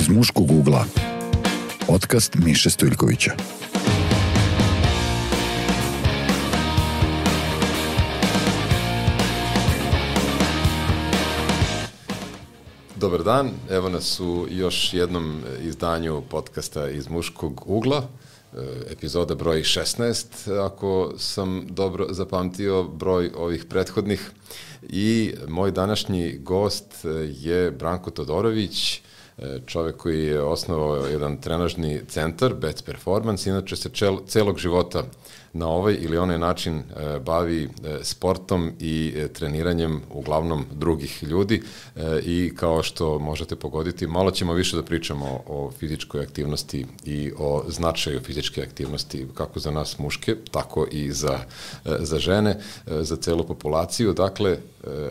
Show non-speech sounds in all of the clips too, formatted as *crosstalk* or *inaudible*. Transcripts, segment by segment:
Iz muškog ugla. Podcast Miše Stojljkovića. Dobar dan, evo nas u još jednom izdanju podcasta iz muškog ugla, e, epizoda broj 16, ako sam dobro zapamtio broj ovih prethodnih. I moj današnji gost je Branko Todorović, e, čovek koji je osnovao jedan trenažni centar, Bets Performance, inače se čel, celog života na ovaj ili onaj način e, bavi e, sportom i e, treniranjem uglavnom drugih ljudi i kao što možete pogoditi, malo ćemo više da pričamo o fizičkoj aktivnosti i o značaju fizičke aktivnosti kako za nas muške, tako i za, za žene, za celu populaciju. Dakle,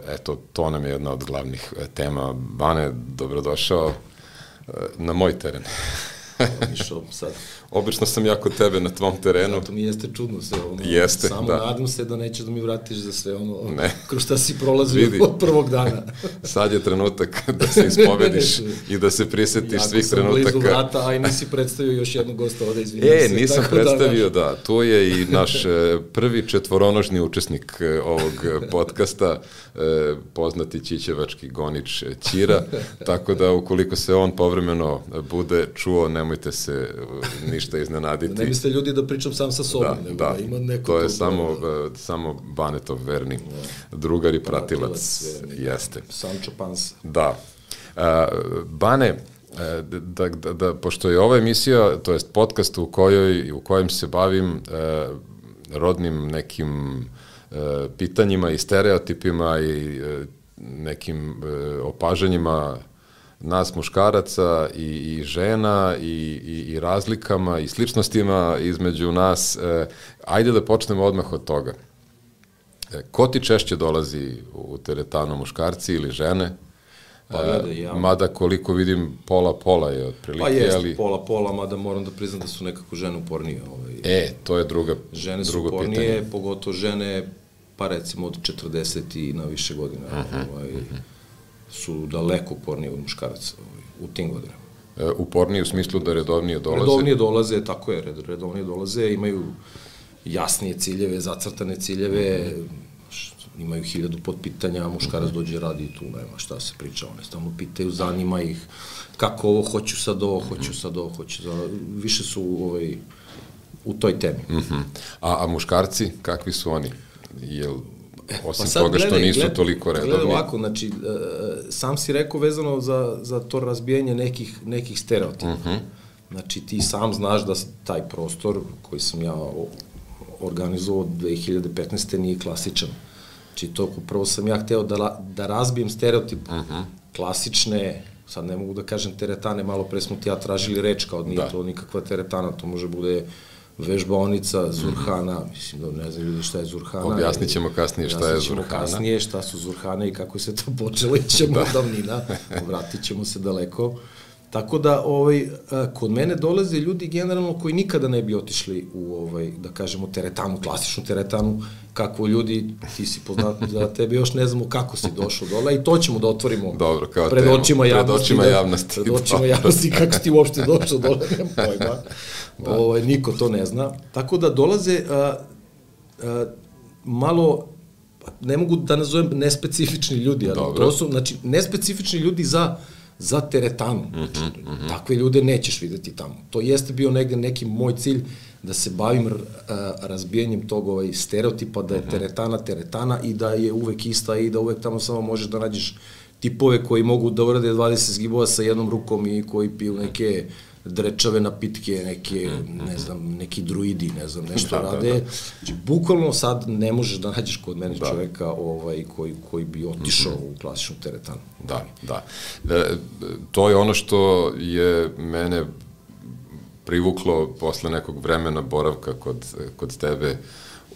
eto, to nam je jedna od glavnih tema. Bane, dobrodošao na moj teren. išao sad. Obično sam ja kod tebe na tvom terenu. Zato mi jeste čudno sve ono. Jeste, Samo da. nadam se da nećeš da mi vratiš za sve ono Ne. kroz šta si prolazio Vidi. od prvog dana. *laughs* Sad je trenutak da se ispovediš *laughs* i da se prisetiš Jako svih sam blizu trenutaka. vrata, a i nisi predstavio još jednog gosta ovde, izvinjam E, se. nisam tako predstavio, Da, da, to je i naš e, prvi četvoronožni učesnik e, ovog e, podcasta, e, poznati Čićevački gonič e, Ćira, *laughs* tako da ukoliko se on povremeno bude čuo, nemojte se e, ništa iznenaditi. da, ne misle ljudi da pričam sam sa sobom, Da, nego da, da ima neko... to je samo, e, samo Banetov verni drugar i pratilac, Pratilac verni. jeste. Sancho Panza. Da. A, Bane, e, da, da, da, pošto je ova emisija, to jest podcast u kojoj u kojem se bavim e, rodnim nekim e, pitanjima i stereotipima i e, nekim e, opažanjima nas muškaraca i, i žena i, i, i razlikama i sličnostima između nas. E, ajde da počnemo odmah od toga. E, ko ti češće dolazi u teretanu, muškarci ili žene? Pa gledaj, ja... Mada koliko vidim pola-pola je otprilike, Pa jest, ali... pola, pola, mada moram da priznam da su nekako žene upornije. Ovaj. E, to je druga, Žene su drugo upornije, pitanje. pogotovo žene, pa recimo od 40 i na više godina, Mhm, ovaj, su daleko upornije od muškaraca ovaj, u tim godinama. E, uporniji u smislu da redovnije dolaze. Redovnije dolaze, tako je, red- redovnije dolaze, imaju jasnije ciljeve, zacrtane ciljeve, š- imaju hiljadu potpitanja, a muškarac dođe radi i tu nema šta se priča, one stalno pitaju, zanima ih kako ovo, hoću sad ovo, hoću sad ovo, hoću za više su ovaj, u toj temi. Mhm. A, a muškarci, kakvi su oni? Jel, osim Pa sad toga što gledaj, nisu gled- toliko redovni. Gledaj ovako, znači, e, sam si rekao vezano za, za to razbijanje nekih, nekih stereotipa. Mhm. Znači, ti sam znaš da taj prostor koji sam ja organizovao 2015. nije klasičan. Znači, to upravo sam ja hteo da, da razbijem stereotip Mhm. klasične, sad ne mogu da kažem teretane, malo pre smo ti ja tražili reč, kao nije Da. to nikakva teretana, to može bude vežbaonica, zurhana, mislim da ne znam ljudi šta je zurhana. Objasnit ćemo kasnije šta je ćemo zurhana. kasnije šta su zurhane i kako se to počelo, *laughs* ićemo da. davnina, vratit ćemo se daleko. Tako da, ovaj, a, kod mene dolaze ljudi generalno koji nikada ne bi otišli u, ovaj, da kažemo, teretanu, klasičnu teretanu, kako ljudi, ti si poznat, *laughs* da tebe još ne znamo kako si došao dole i to ćemo da otvorimo Dobro, kao pred temu. očima Pred javnosti. očima da, javnosti, Pred očima *laughs* javnosti kako si ti uopšte došao dole, *laughs* nema pojma. Da. Ovaj, niko to ne zna. Tako da dolaze a, a, malo pa ne mogu da nazovem nespecifični ljudi, ali Dobro. to su, znači, nespecifični ljudi za, za teretanu. Znači, Mhm, takve ljude nećeš videti tamo. To jeste bio negde neki moj cilj da se bavim a, razbijanjem tog ovaj, stereotipa da je Mhm. teretana teretana i da je uvek ista i da uvek tamo samo možeš da nađeš tipove koji mogu da urade 20 zgibova sa jednom rukom i koji piju neke drečave napitke, neke, ne znam, neki druidi, ne znam, nešto Mhm, Da, da, rade. Znači, bukvalno sad ne možeš da nađeš kod mene Da. čoveka ovaj, koji, koji bi otišao u klasičnu teretanu. Da, da. E, to je ono što je mene privuklo posle nekog vremena boravka kod, kod tebe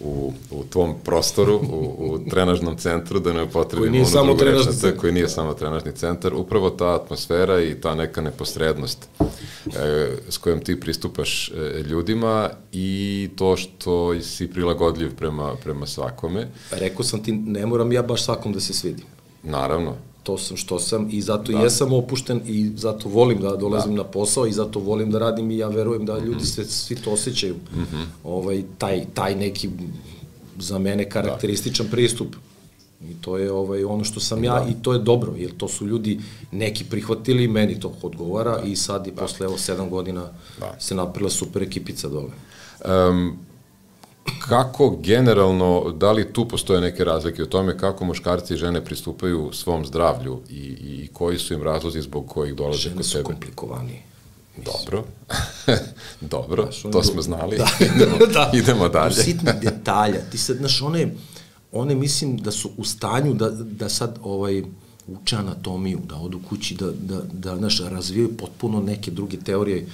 u, u tvom prostoru, u, u trenažnom centru, da ne upotrebimo Koji nije onu samo drugu reč trenažni na to, centar. koji nije samo trenažni centar, upravo ta atmosfera i ta neka neposrednost e, s kojom ti pristupaš e, ljudima i to što si prilagodljiv prema, prema svakome. Rekao sam ti, ne moram ja baš svakom da se svidim. Naravno, to sam što sam i zato da. jesam opušten i zato volim da dolazim da. na posao i zato volim da radim i ja verujem da ljudi mm -hmm. sve, svi to osjećaju. Mm -hmm. ovaj, taj, taj neki za mene karakterističan da. pristup. I to je ovaj ono što sam ja da. i to je dobro, jer to su ljudi neki prihvatili, meni to odgovara i sad i da. posle evo 7 godina da. se napravila super ekipica dole. Um, kako generalno, da li tu postoje neke razlike o tome kako muškarci i žene pristupaju svom zdravlju i, i koji su im razlozi zbog kojih dolaze žene kod tebe? Žene su komplikovani. Dobro, *laughs* dobro, znaš, to smo znali, *laughs* da. *laughs* idemo, da. idemo dalje. Sitni detalja, ti sad, znaš, one, one mislim da su u stanju da, da sad ovaj, uče anatomiju, da odu kući, da, da, da znaš, razvijaju potpuno neke druge teorije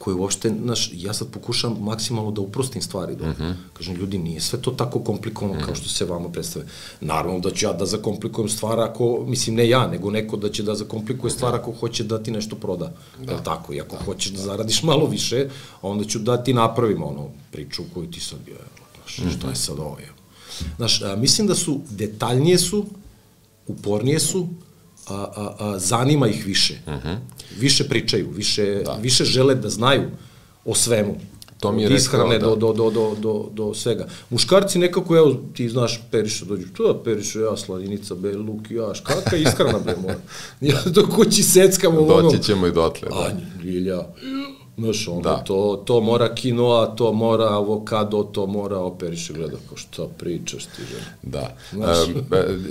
koje uopšte, znaš, ja sad pokušam maksimalno da uprostim stvari. Da, uh -huh. Kažem, ljudi, nije sve to tako komplikovano uh -huh. kao što se vama predstave. Naravno da ću ja da zakomplikujem stvar ako, mislim, ne ja, nego neko da će da zakomplikuje stvar ako hoće da ti nešto proda. Da. Je tako? I ako da. hoćeš da zaradiš malo više, onda ću da ti napravim ono priču koju ti sad, je, znaš, uh -huh. šta je sad ovo, je. Znaš, a, mislim da su, detaljnije su, upornije su, a, a, a, zanima ih više. Uh -huh. Više pričaju, više, da. više žele da znaju o svemu. To mi je ishrane rekao, da. do, do, do, do, do svega. Muškarci nekako, evo, ti znaš, Periša dođu, to da Periša, ja, Sladinica, be, luk, jaš, kakva ishrana, bre, mora. *laughs* Ja do kući seckam ovo. Doći ćemo i dotle, da. A, Lilja, Znaš, ono, da. to, to mora kinoa, to mora avokado, to mora operiš i gleda kao šta pričaš ti, žena. Da. Znaš,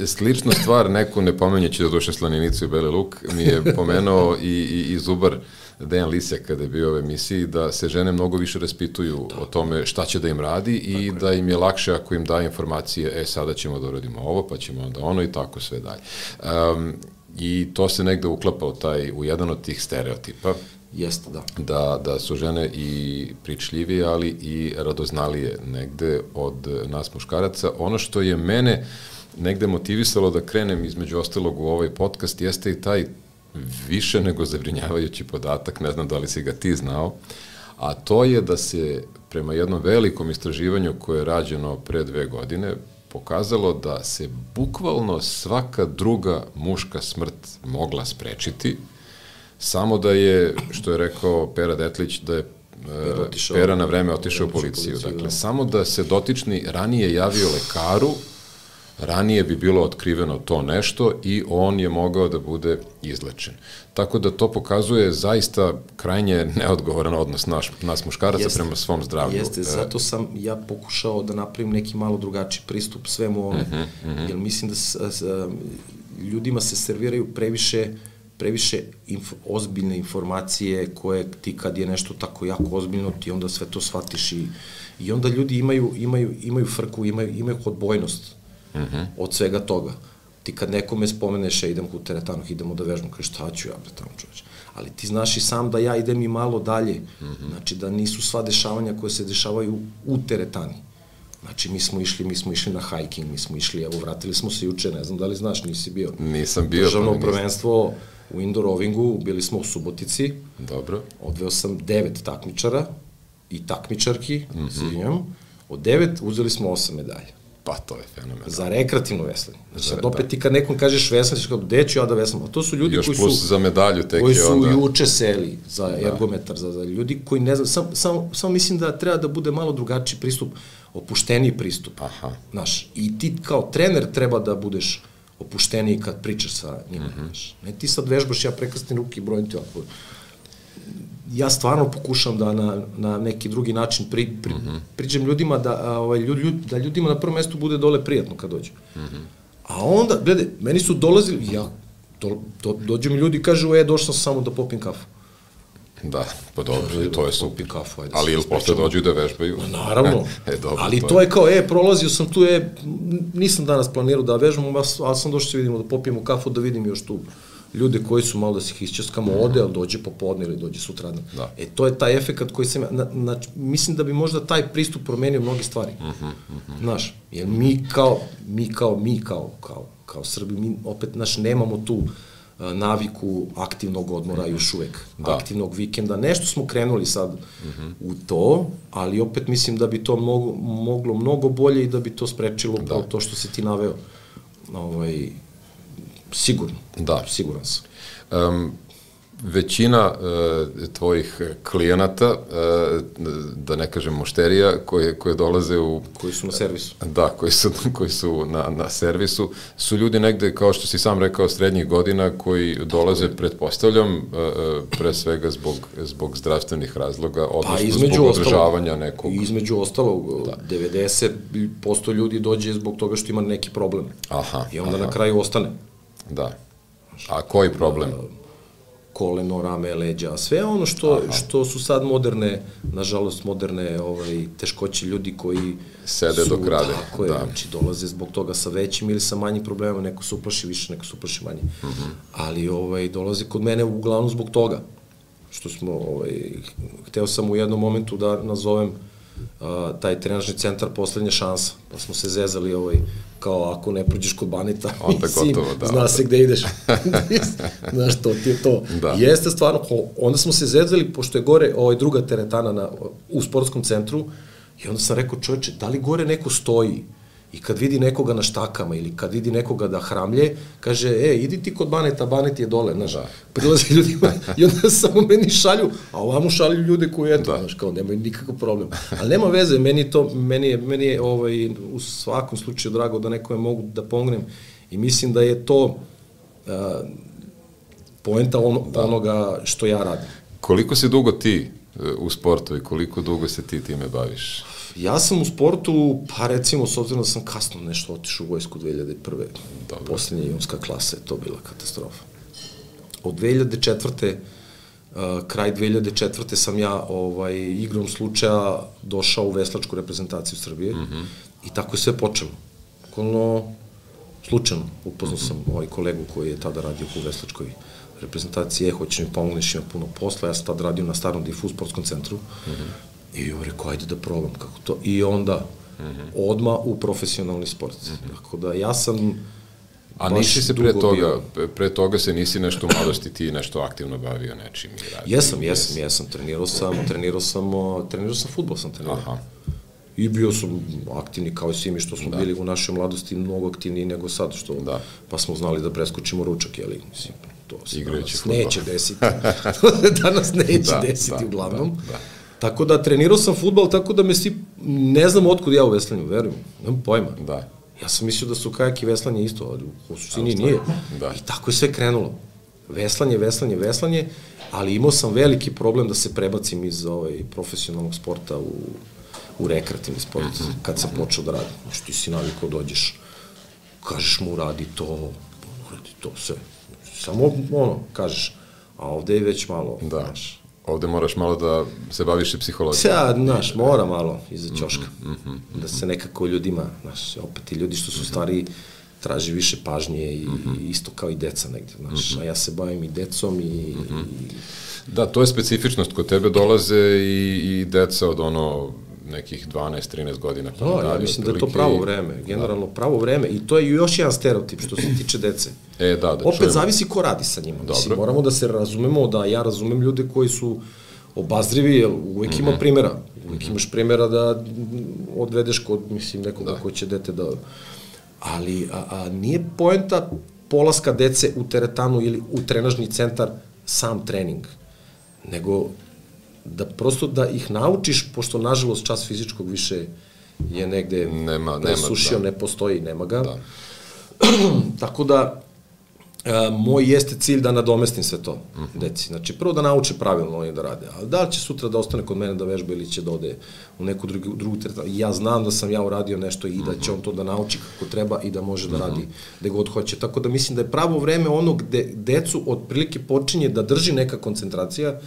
e, sličnu stvar, neko ne pomenjeći da duše slaninicu i beli luk, mi je pomenuo i, i, i Zubar Dejan Lisek kada je bio u emisiji, da se žene mnogo više raspituju da. o tome šta će da im radi i tako da im je lakše ako im daje informacije, e, sada ćemo da uradimo ovo, pa ćemo onda ono i tako sve dalje. Um, I to se negde uklapa u, taj, u jedan od tih stereotipa Jeste, da. Da, da su žene i pričljivije, ali i radoznalije negde od nas muškaraca. Ono što je mene negde motivisalo da krenem između ostalog u ovaj podcast jeste i taj više nego zabrinjavajući podatak, ne znam da li si ga ti znao, a to je da se prema jednom velikom istraživanju koje je rađeno pre dve godine, pokazalo da se bukvalno svaka druga muška smrt mogla sprečiti, Samo da je, što je rekao Pera Detlić, da je Pera, otišao, Pera na vreme otišao u policiju. policiju dakle, da. samo da se dotični ranije javio lekaru, ranije bi bilo otkriveno to nešto i on je mogao da bude izlečen. Tako da to pokazuje zaista krajnje neodgovoran odnos naš, nas muškaraca jeste, prema svom zdravlju. Jeste, e, zato sam ja pokušao da napravim neki malo drugačiji pristup svemu ovome, uh -huh, uh -huh. jer mislim da s, s, ljudima se serviraju previše uh, previše inf ozbiljne informacije koje ti kad je nešto tako jako ozbiljno ti onda sve to shvatiš i, i onda ljudi imaju, imaju, imaju frku, imaju, imaju odbojnost uh mhm. -huh. od svega toga. Ti kad nekome spomeneš, ja idem u teretanu, idemo da vežbam, kaže šta ću ja bre tamo čoveče. Ali ti znaš i sam da ja idem i malo dalje. Uh mhm. -huh. Znači da nisu sva dešavanja koje se dešavaju u teretani. Znači, mi smo išli, mi smo išli na hiking, mi smo išli, evo, vratili smo se juče, ne znam da li znaš, nisi bio. Nisam bio. Državno pa prvenstvo, u indoor rovingu, bili smo u Subotici. Dobro. Odveo sam devet takmičara i takmičarki, mm -hmm. izvinjam. Od devet uzeli smo osam medalja. Pa to je fenomenalno. Za rekreativno veslanje. Znači, sad opet ti kad nekom kažeš veslan, ćeš kao, gde ću ja da veslam? A to su ljudi Još koji plus su... za medalju tek koji su onda... juče seli za da. ergometar, za, za ljudi koji ne znam, samo sam, sam mislim da treba da bude malo drugačiji pristup, opušteniji pristup. Aha. Znaš, i ti kao trener treba da budeš opušteniji kad pričaš sa njima. Mm -hmm. Ne ti sad vežbaš, ja prekastim ruke i brojim ti ovako. Ja stvarno pokušam da na, na neki drugi način pri, pri, mm -hmm. priđem ljudima da, a, ovaj, ljud, da ljudima na prvom mestu bude dole prijatno kad dođu. Mm -hmm. A onda, glede, meni su dolazili, ja, do, do, dođu mi ljudi i kažu, e, došao sam samo da popim kafu. Da, pa dobro, to je super. Kafu, ajde, ali ili posle dođu da vežbaju? Ma, naravno, *laughs* e, dobro, ali to, to je kao, e, prolazio sam tu, e, nisam danas planirao da vežbam, ali sam došao da se vidimo da popijemo kafu, da vidim još tu ljude koji su malo da se ih isčeskamo, ode, ali dođe popodne ili dođe sutradan. Da. E, to je taj efekat koji sam, na, na, mislim da bi možda taj pristup promenio mnoge stvari. Uh -huh, uh -huh. Znaš, jer mi kao, mi kao, mi kao, kao, kao Srbi, mi opet, znaš, nemamo tu uh, naviku aktivnog odmora još uvek, da. aktivnog vikenda. Nešto smo krenuli sad mhm. -huh. u to, ali opet mislim da bi to moglo, moglo mnogo bolje i da bi to sprečilo da. to što se ti naveo. Ovaj, Sigurno. Da. Siguran sam. Um, većina e, tvojih klijenata, e, da ne kažem mušterija, koje, koje dolaze u... Koji su na servisu. Da, koji su, koji su na, na servisu, su ljudi negde, kao što si sam rekao, srednjih godina, koji dolaze, pretpostavljam, e, e, pre svega zbog, zbog zdravstvenih razloga, odnosno Pa između zbog ostalog, održavanja nekog... Između ostalog, da. 90% ljudi dođe zbog toga što ima neki problem. Aha, I onda aha. na kraju ostane. Da. A koji problem? Koleno, rame, leđa, sve ono što, Aha. što su sad moderne, nažalost moderne ovaj, teškoće ljudi koji Sede su, dok rade, Tako je, da. znači dolaze zbog toga sa većim ili sa manjim problemima, neko se uplaši više, neko se uplaši manje. Uh Mhm. -huh. Ali ovaj, dolaze kod mene uglavnom zbog toga, što smo, ovaj, hteo sam u jednom momentu da nazovem a, taj trenažni centar poslednja šansa, pa smo se zezali ovaj, kao ako ne prođeš kod Banita, Onda gotovo, da, zna onda. se gde ideš. *laughs* Znaš, to ti je to. Da. Jeste stvarno, onda smo se zezali, pošto je gore ovaj druga teretana na, u sportskom centru, i onda sam rekao, čoveče, da li gore neko stoji i kad vidi nekoga na štakama ili kad vidi nekoga da hramlje, kaže, e, idi ti kod Baneta, Banet je dole, znaš, prilaze *laughs* ljudima i onda *laughs* samo meni šalju, a ovamo šalju ljude koji, eto, da. znaš, kao, nemaju nikakav problem. Ali nema veze, meni, to, meni je, meni je ovaj, u svakom slučaju drago da nekome mogu da pomognem i mislim da je to uh, poenta ono, da. onoga što ja radim. Koliko si dugo ti e, u sportu i koliko dugo se ti time baviš? Ja sam u sportu, pa recimo, s obzirom da sam kasno nešto otišao u vojsku 2001. Dobro. Poslednja junska klasa je to bila katastrofa. Od 2004. Uh, kraj 2004. sam ja ovaj, igrom slučaja došao u veslačku reprezentaciju Srbije mm -hmm. i tako je sve počelo. Okolno, slučajno, upoznao mm -hmm. sam ovaj kolegu koji je tada radio u veslačkoj reprezentaciji, je, hoćeš mi pomogneš, ima puno posla, ja sam tad radio na starom difu sportskom centru mm -hmm. I on rekao, ajde da probam kako to. I onda, mm -hmm. odma u profesionalni sport. Mm -hmm. Tako da ja sam A nisi se pre toga, bio. pre toga se nisi nešto u mladosti ti nešto aktivno bavio nečim i radio? Jesam, jesam, jesam, trenirao sam, trenirao sam, trenirao sam futbol sam trenirao. Aha. I bio sam aktivni kao i svi mi što smo da. bili u našoj mladosti mnogo aktivniji nego sad, što da. pa smo znali da preskočimo ručak, jeli, mislim, to se danas futbol. neće desiti. *laughs* *laughs* danas neće da, desiti da, uglavnom. Da, da. Tako da trenirao sam futbol, tako da me svi, ne znam otkud ja u veslanju, verujem, nemam pojma. Da. Ja sam mislio da su kajak i veslanje isto, ali u suštini nije. Da. I tako je sve krenulo. Veslanje, veslanje, veslanje, ali imao sam veliki problem da se prebacim iz ovaj, profesionalnog sporta u, u rekreativni sport, mm -hmm. kad sam počeo da radim. Znači, ti si navikao dođeš, kažeš mu radi to, radi to, sve. Samo ono, kažeš, a ovde je već malo, da. znaš, Ovde moraš malo da se baviš i psihologijom. Ja, znaš, mora malo iza ćoška. Mm -hmm, mm -hmm. Da se nekako ljudima, znaš, opet i ljudi što su stari traži više pažnje i, mm -hmm. isto kao i deca negde, znaš, mm -hmm. a ja se bavim i decom i, mm -hmm. i... Da, to je specifičnost, kod tebe dolaze i, i deca od ono nekih 12-13 godina. Pa da, ja mislim da je to pravo vreme, generalno da. pravo vreme i to je još jedan stereotip što se *laughs* tiče dece. E, da, da Opet čujemo. zavisi ko radi sa njima. Dobro. Mislim, moramo da se razumemo da ja razumem ljude koji su obazrivi, jer uvek mm -hmm. ima mhm. primjera. Uvek mm -hmm. imaš primjera da odvedeš kod, mislim, nekoga da. ko će dete da... Ali, a, a nije poenta polaska dece u teretanu ili u trenažni centar sam trening, nego da prosto da ih naučiš, pošto nažalost čas fizičkog više je negde nema, presušio, nema, da. ne postoji, nema ga. Da. *clears throat* Tako da, e, moj jeste cilj da nadomestim sve to, uh -huh. deci. Znači, prvo da nauče pravilno oni da rade, ali da li će sutra da ostane kod mene da vežba ili će da ode u neku drugu, drugu teretanu. Ja znam da sam ja uradio nešto i da će on to da nauči kako treba i da može da radi gde god hoće. Tako da mislim da je pravo vreme ono gde decu otprilike počinje da drži neka koncentracija,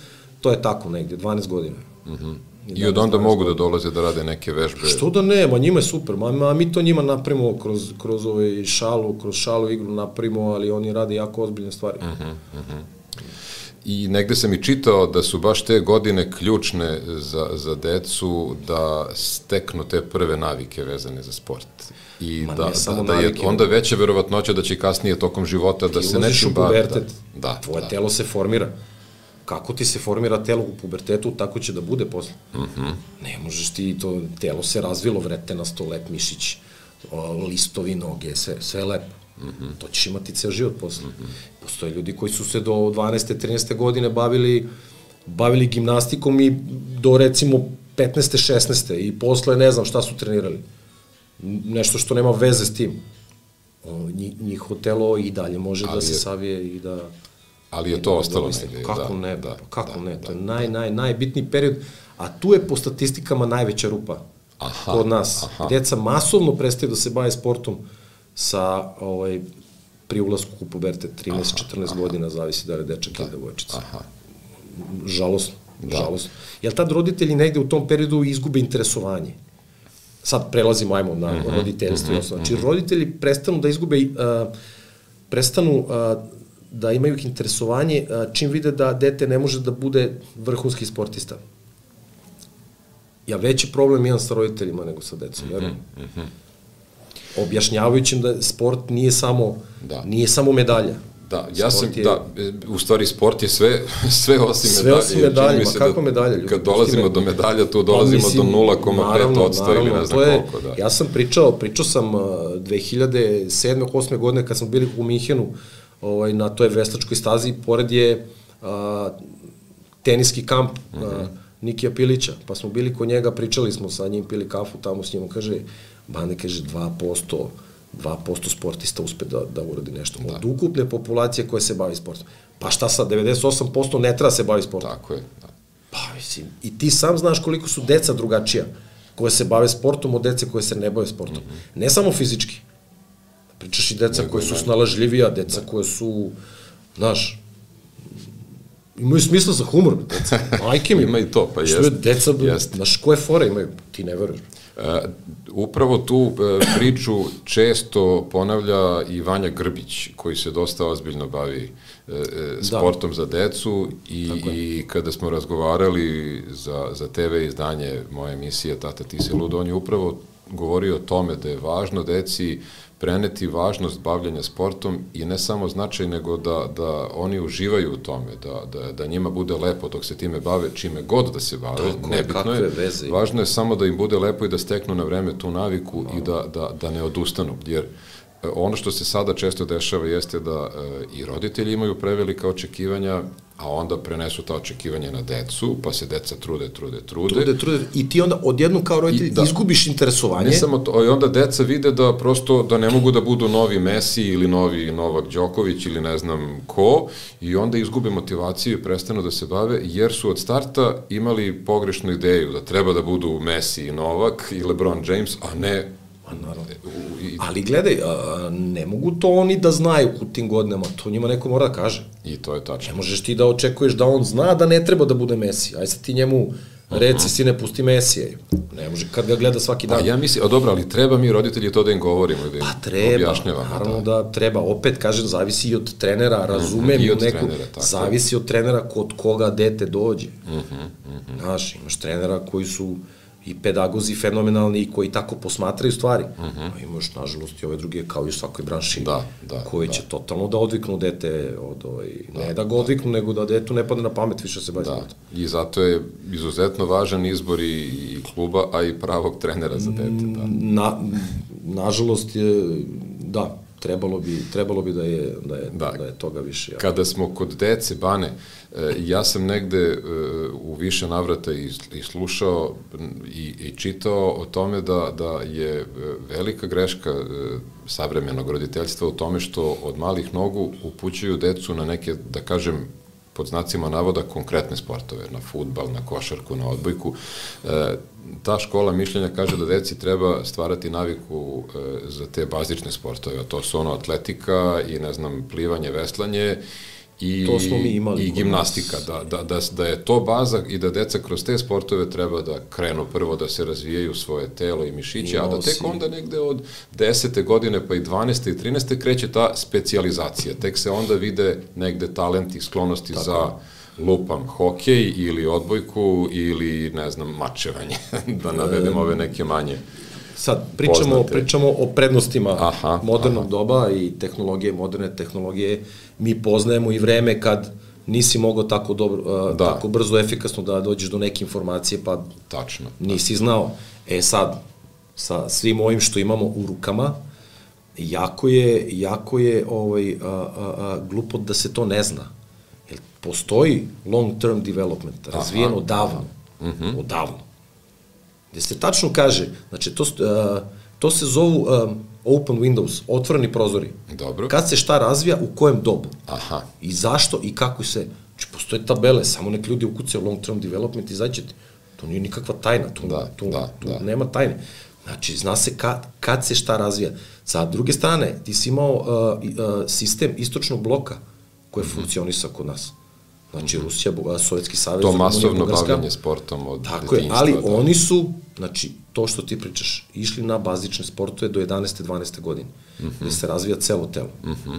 to je tako negde, 12 godina. Mm -hmm. I od onda mogu da dolaze da rade neke vežbe. Što da ne, ma njima je super, ma, ma mi to njima napravimo kroz, kroz ovaj šalu, kroz šalu igru napravimo, ali oni rade jako ozbiljne stvari. Mm -hmm, mm -hmm. I negde sam i čitao da su baš te godine ključne za, za decu da steknu te prve navike vezane za sport. I Ma da, da, da je onda veća verovatnoća da će kasnije tokom života da se nečim bavi. Da, da, Tvoje da. telo se formira kako ti se formira telo u pubertetu, tako će da bude posle. Mm -hmm. Ne možeš ti, to telo se razvilo, vrete na sto lep mišić, listovi, noge, sve, sve lepo. Mm -hmm. To ćeš imati ceo život posle. Mm -hmm. Postoje ljudi koji su se do 12. 13. godine bavili bavili gimnastikom i do recimo 15. 16. i posle ne znam šta su trenirali. Nešto što nema veze s tim. O, njihovo telo i dalje može Ali da se je... savije i da Ali je to da ostalo negde. Kako da, ne, da, kako da, ne, to je da, naj, naj, najbitniji period, a tu je po statistikama najveća rupa aha, kod nas. Aha. Deca masovno prestaju da se bave sportom sa ovaj, pri ulasku u puberte 13-14 godina, zavisi da li dečak da. ili devojčica. Aha. Žalosno, da. žalosno. Jer tad roditelji negde u tom periodu izgube interesovanje. Sad prelazimo, ajmo na mm -hmm, roditeljstvo. Mm -hmm, znači, mhm. roditelji prestanu da izgube, uh, prestanu uh, da imaju interesovanje čim vide da dete ne može da bude vrhunski sportista. Ja veći problem imam sa roditeljima nego sa decom, mm -hmm, mm -hmm. Objašnjavajući da sport nije samo, da. nije samo medalja. Da, ja sam, je, da, u stvari sport je sve, *laughs* sve osim sve medalje. Sve osim medalje, ma kako da, medalje? Ljudi, kad dolazimo do medalja, tu dolazimo pa, do 0,5 odsto ili ne znam je, koliko. Da. Ja sam pričao, pričao sam uh, 2007. 8. godine kad smo bili u Minhenu, ovaj, na toj vestačkoj stazi, pored je a, teniski kamp mm -hmm. Nikija Pilića, pa smo bili kod njega, pričali smo sa njim, pili kafu tamo s njim, kaže, Bane kaže 2%, 2% sportista uspe da, da uradi nešto. Da. Od ukupne populacije koje se bavi sportom. Pa šta sad, 98% ne treba se bavi sportom. Tako je. Da. Pa mislim, i ti sam znaš koliko su deca drugačija koje se bave sportom od dece koje se ne bave sportom. Mm -hmm. Ne samo fizički, Pričaš i deca koje su snalažljivija, deca da. koje su, znaš, imaju smisla za humor, deca. *laughs* Majke mi. Ima i to, pa jeste. Što je deca, jest. znaš, koje fore imaju, ti ne veruješ. Uh, upravo tu uh, priču često ponavlja i Vanja Grbić, koji se dosta ozbiljno bavi uh, sportom da. za decu i, i kada smo razgovarali za, za TV izdanje moje emisije Tata ti se ludo, on je upravo govorio o tome da je važno deci preneti važnost bavljanja sportom i ne samo značaj, nego da, da oni uživaju u tome, da, da, da njima bude lepo dok se time bave, čime god da se bave, Tako, nebitno je, veze. važno je samo da im bude lepo i da steknu na vreme tu naviku no. i da, da, da ne odustanu, jer ono što se sada često dešava jeste da e, i roditelji imaju prevelika očekivanja a onda prenesu ta očekivanja na decu, pa se deca trude, trude, trude. Trude, trude, i ti onda odjednom kao roditelj da, izgubiš interesovanje. Ne samo to, i onda deca vide da prosto, da ne mogu da budu novi Messi ili novi Novak Đoković ili ne znam ko, i onda izgube motivaciju i prestanu da se bave, jer su od starta imali pogrešnu ideju da treba da budu Messi i Novak i LeBron James, a ne Naravno. Ali gledaj, a, ne mogu to oni da znaju u tim godinama, to njima neko mora da kaže. I to je tačno. Ne možeš ti da očekuješ da on zna da ne treba da bude Messi. Aj sad ti njemu reci si ne pusti Mesija. Ne može kad ga gleda svaki dan. Pa ja mislim, a dobro, ali treba mi roditelji to da im govorimo da im pa treba, objašnjavamo. Naravno da. da treba. Opet kažem, zavisi i od trenera, mhm, razumem mm -hmm, i od neko, trenera, tako. zavisi od trenera kod koga dete dođe. Mm -hmm, mm -hmm. Znaš, imaš trenera koji su i pedagozi fenomenalni i koji tako posmatraju stvari. Uh mhm. -huh. A imaš, nažalost, i ove druge, kao i u svakoj branši, da, da, koji da. će totalno da odviknu dete, od, ovaj, da, ne da ga odviknu, da. nego da detu ne padne na pamet više se bavi da. I zato je izuzetno važan izbor i, i kluba, a i pravog trenera za dete. Da. Na, nažalost, je, da, trebalo bi, trebalo bi da je, da je, da. da je toga više. Ja. Kada smo kod dece, Bane, e, ja sam negde e, u više navrata i, i slušao i, i čitao o tome da, da je e, velika greška savremenog roditeljstva u tome što od malih nogu upućuju decu na neke, da kažem, pod znacima navoda konkretne sportove, na futbal, na košarku, na odbojku. E, ta škola mišljenja kaže da deci treba stvarati naviku e, za te bazične sportove, a to su ono atletika i ne znam plivanje, veslanje i, to smo mi imali i gimnastika, da, da, da, da je to baza i da deca kroz te sportove treba da krenu prvo da se razvijaju svoje telo i mišiće, a da tek onda negde od 10. godine pa i 12. i 13. kreće ta specializacija, tek se onda vide negde talenti, sklonosti Tako. za lupam hokej ili odbojku ili ne znam mačevanje, *laughs* da navedem ove neke manje Sad, pričamo, poznate. pričamo o prednostima aha, modernog aha. doba i tehnologije, moderne tehnologije. Mi poznajemo i vreme kad nisi mogao tako dobro, da. tako brzo, efikasno da dođeš do neke informacije, pa Tačno. nisi znao. E sad, sa svim ovim što imamo u rukama, jako je, jako je ovaj, a, a, a, glupo da se to ne zna. Jer postoji long term development, razvijen Aha, odavno. Uh -huh. Odavno. Gde se tačno kaže, znači to, a, to se zovu a, open windows, otvoreni prozori. Dobro. Kad se šta razvija, u kojem dobu. Aha. I zašto i kako se... Znači, postoje tabele, samo nek ljudi ukucaju long term development i zaćete. To nije nikakva tajna, tu, Da, tu, da, tu da. nema tajne. Znači, zna se kad, kad se šta razvija. Sa druge strane, ti si imao uh, uh, sistem istočnog bloka koji je funkcionisao kod nas. Znači, Rusija, Sovjetski savez, To masovno bavljanje sportom od Tako je, ali da. oni su, znači, to što ti pričaš, išli na bazične sportove do 11. 12. godine, mm -hmm. gde se razvija celo telo. Mm -hmm.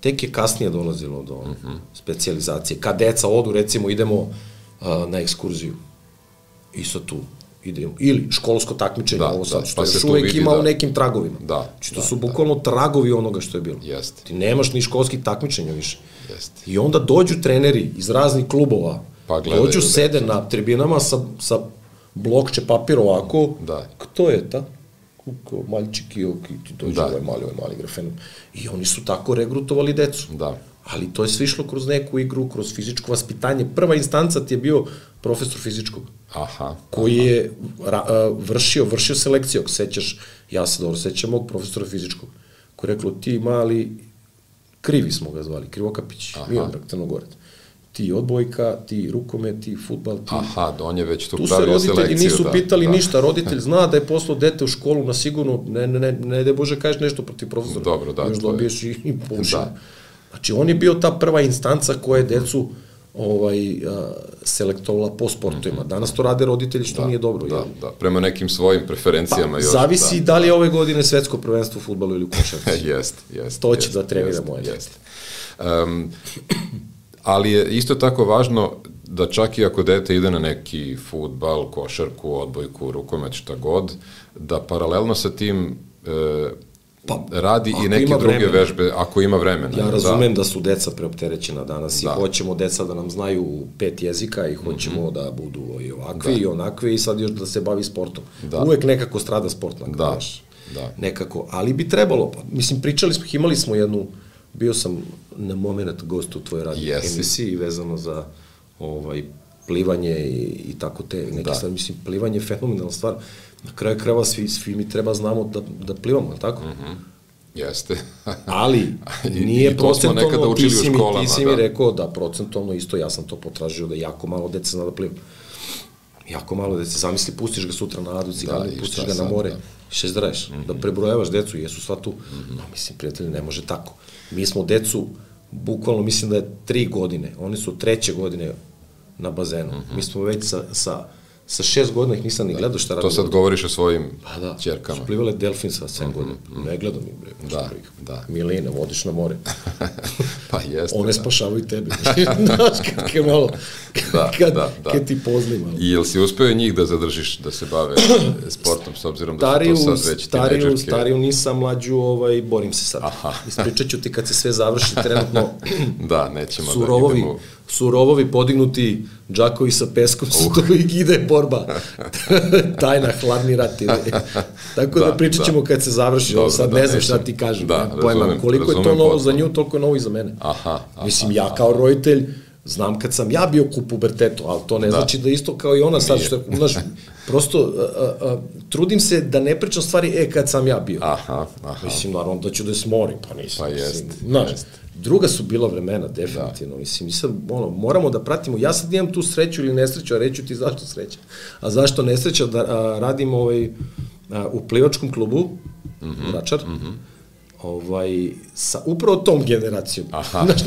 Tek je kasnije dolazilo do mm -hmm. specializacije. Kad deca odu, recimo, idemo uh, na ekskurziju. I sad tu idemo. Ili školsko takmičenje, Da, ovo sad, da, što pa još uvek vidi, ima da. u nekim tragovima. Da, Znači, to da, su da. bukvalno tragovi onoga što je bilo. Jeste. Ti nemaš ni školskih takmičenja više. Jeste. I onda dođu treneri iz raznih klubova, Pa gledaju dođu, decu. sede na tribinama sa, sa blokče papir ovako, Da. kto je ta? Kuko, maljčik i ok, ti dođe Da. da. ovaj mali, ovaj mali grafenom. I oni su tako regrutovali decu. Da. Ali to je sve išlo kroz neku igru, kroz fizičko vaspitanje. Prva instanca ti je bio profesor fizičkog Aha. koji je ra, vršio, vršio selekciju, ako sećaš, ja se dobro sećam mog profesora fizičkog, koji je reklo, ti mali, krivi smo ga zvali, Krivokapić, Miodrag, Crnogorac. Ti odbojka, ti rukomet, ti futbal, ti... Aha, on je već tu, Tu se pravio roditelji selekciju. nisu da, pitali da. ništa, roditelj zna da je poslao dete u školu na sigurno, ne, ne, ne, ne da Bože kažeš nešto protiv profesora. Dobro, da, Još to je- dobiješ i, i poušenje. Da. Znači, on je bio ta prva instanca koja je decu ovaj, selektovala po sportovima. Danas to rade roditelji, što nije dobro. Da, jel? da, prema nekim svojim preferencijama Pa, još. zavisi da. li je ove godine svetsko prvenstvo u futbalu ili u košarci. *laughs* jest, jest. To će jest, da trenira jest, jest. Um, ali je isto tako važno da čak i ako dete ide na neki futbal, košarku, odbojku, rukomet, šta god, da paralelno sa tim e, Pa, radi i neke druge vremena. vežbe, ako ima vremena. Ja razumem da. da su deca preopterećena danas Da. i hoćemo deca da nam znaju pet jezika i hoćemo mm -hmm. da budu i ovakvi da. i onakvi i sad još da se bavi sportom. Da. Uvek nekako strada sport na kraju, Da, da. Nekako, ali bi trebalo, pa, mislim, pričali smo, imali smo jednu, bio sam na moment gost u tvojoj radio Jesi. emisiji vezano za ovaj, plivanje i, i tako te neke Da. da. stvari. Mislim, plivanje je fenomenalna stvar. Na kraju krajeva svi, svi mi treba znamo da, da plivamo, tako? Mm -hmm. Jeste. *laughs* Ali I- nije i nekada procentualno, ti si, mi, školama, ti si mi da. rekao da procentualno isto, ja sam to potražio da jako malo dece zna da pliva. Jako malo dece, zamisli, pustiš ga sutra na adu ciganu, Da, i pustiš ga na sad, more, da. Še zdraješ, mm -hmm. da prebrojavaš decu, jesu sva tu. Mm -hmm. No, mislim, prijatelji, ne može tako. Mi smo decu, bukvalno mislim da je tri godine, oni su treće godine na bazenu. Mm. -hmm. Mi smo već sa, sa, sa šest godina ih nisam ni gledao šta radi. to sad govoriš o svojim Pa da, čerkama. su plivale delfin sa 7 godina. Ne gledam ih, bre. Da, ih. da. Milena, vodiš na more. *laughs* pa jeste. One da. spašavaju tebe. *laughs* Znaš, kad je malo, Da, *laughs* kad, da, da. kad ti pozni malo. I jel si uspeo njih da zadržiš da se bave *clears throat* sportom s obzirom da Stariju, su to sad već stariju, tinejdžerke? stariju nisam mlađu, ovaj, borim se sad. Aha. Ispričat ću ti kad se sve završi trenutno Da, nećemo surovovi, da idemo... surovovi podignuti džakovi sa peskom su to i ide borba. *laughs* Tajna, hladni rat. Tako da, Da, pričat ćemo da. kad se završi. Ovo Dobro, sad da, ne znam šta ti kažem. Da, nemam pojma. razumem, Koliko je to razumem novo za potpuno. nju, toliko je novo i za mene. Aha, aha, Mislim, ja kao roditelj znam kad sam ja bio u pubertetu, ali to ne Da. znači da isto kao i ona sad Nije. što je, znaš, prosto a, a, trudim se da ne pričam stvari, e, kad sam ja bio. Aha, aha. Mislim, naravno da ću da smorim, pa nisam. Pa mislim, jest, Znaš, jest. Druga su bila vremena, definitivno. Da. Mislim, mi sad, ono, moramo da pratimo, ja sad imam tu sreću ili nesreću, a reću ti zašto sreća. A zašto nesreća da a, radim ovaj, a, u plivačkom klubu, mm -hmm, Vračar, mm -hmm ovaj, sa upravo tom generacijom. Aha. *laughs* Znaš,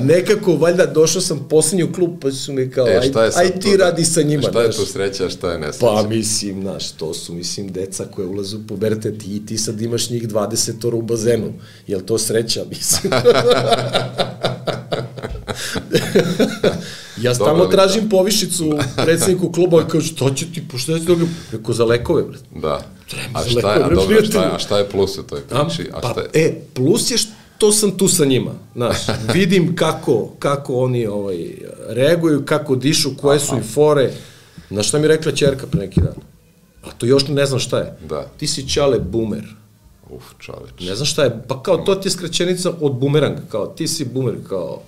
nekako, valjda, došao sam poslednji u klub, pa su mi kao, E, aj, je aj ti da- radi sa njima. Šta je znaš. tu sreća, šta je nesreća? Pa mislim, znaš, to su, mislim, deca koje ulaze u pubertet i ti sad imaš njih 20 ora u bazenu. Jel to sreća, *laughs* mislim? *laughs* ja stalno tražim povišicu predsedniku kluba kao, šta će ti, pošto će toga? Rekao, za lekove, bre. Da. Treba A šta je, a dobro, šta je, a šta je plus u toj A, priči? A pa, šta je? e, plus je što sam tu sa njima, znaš, *laughs* vidim kako, kako oni ovaj, reaguju, kako dišu, koje su im fore. Znaš šta mi rekla čerka pre neki dan? A to još ne znam šta je. Da. Ti si čale boomer. Uf, čoveč. Ne znam šta je, pa kao to ti je skraćenica od bumeranga, kao ti si bumerang, kao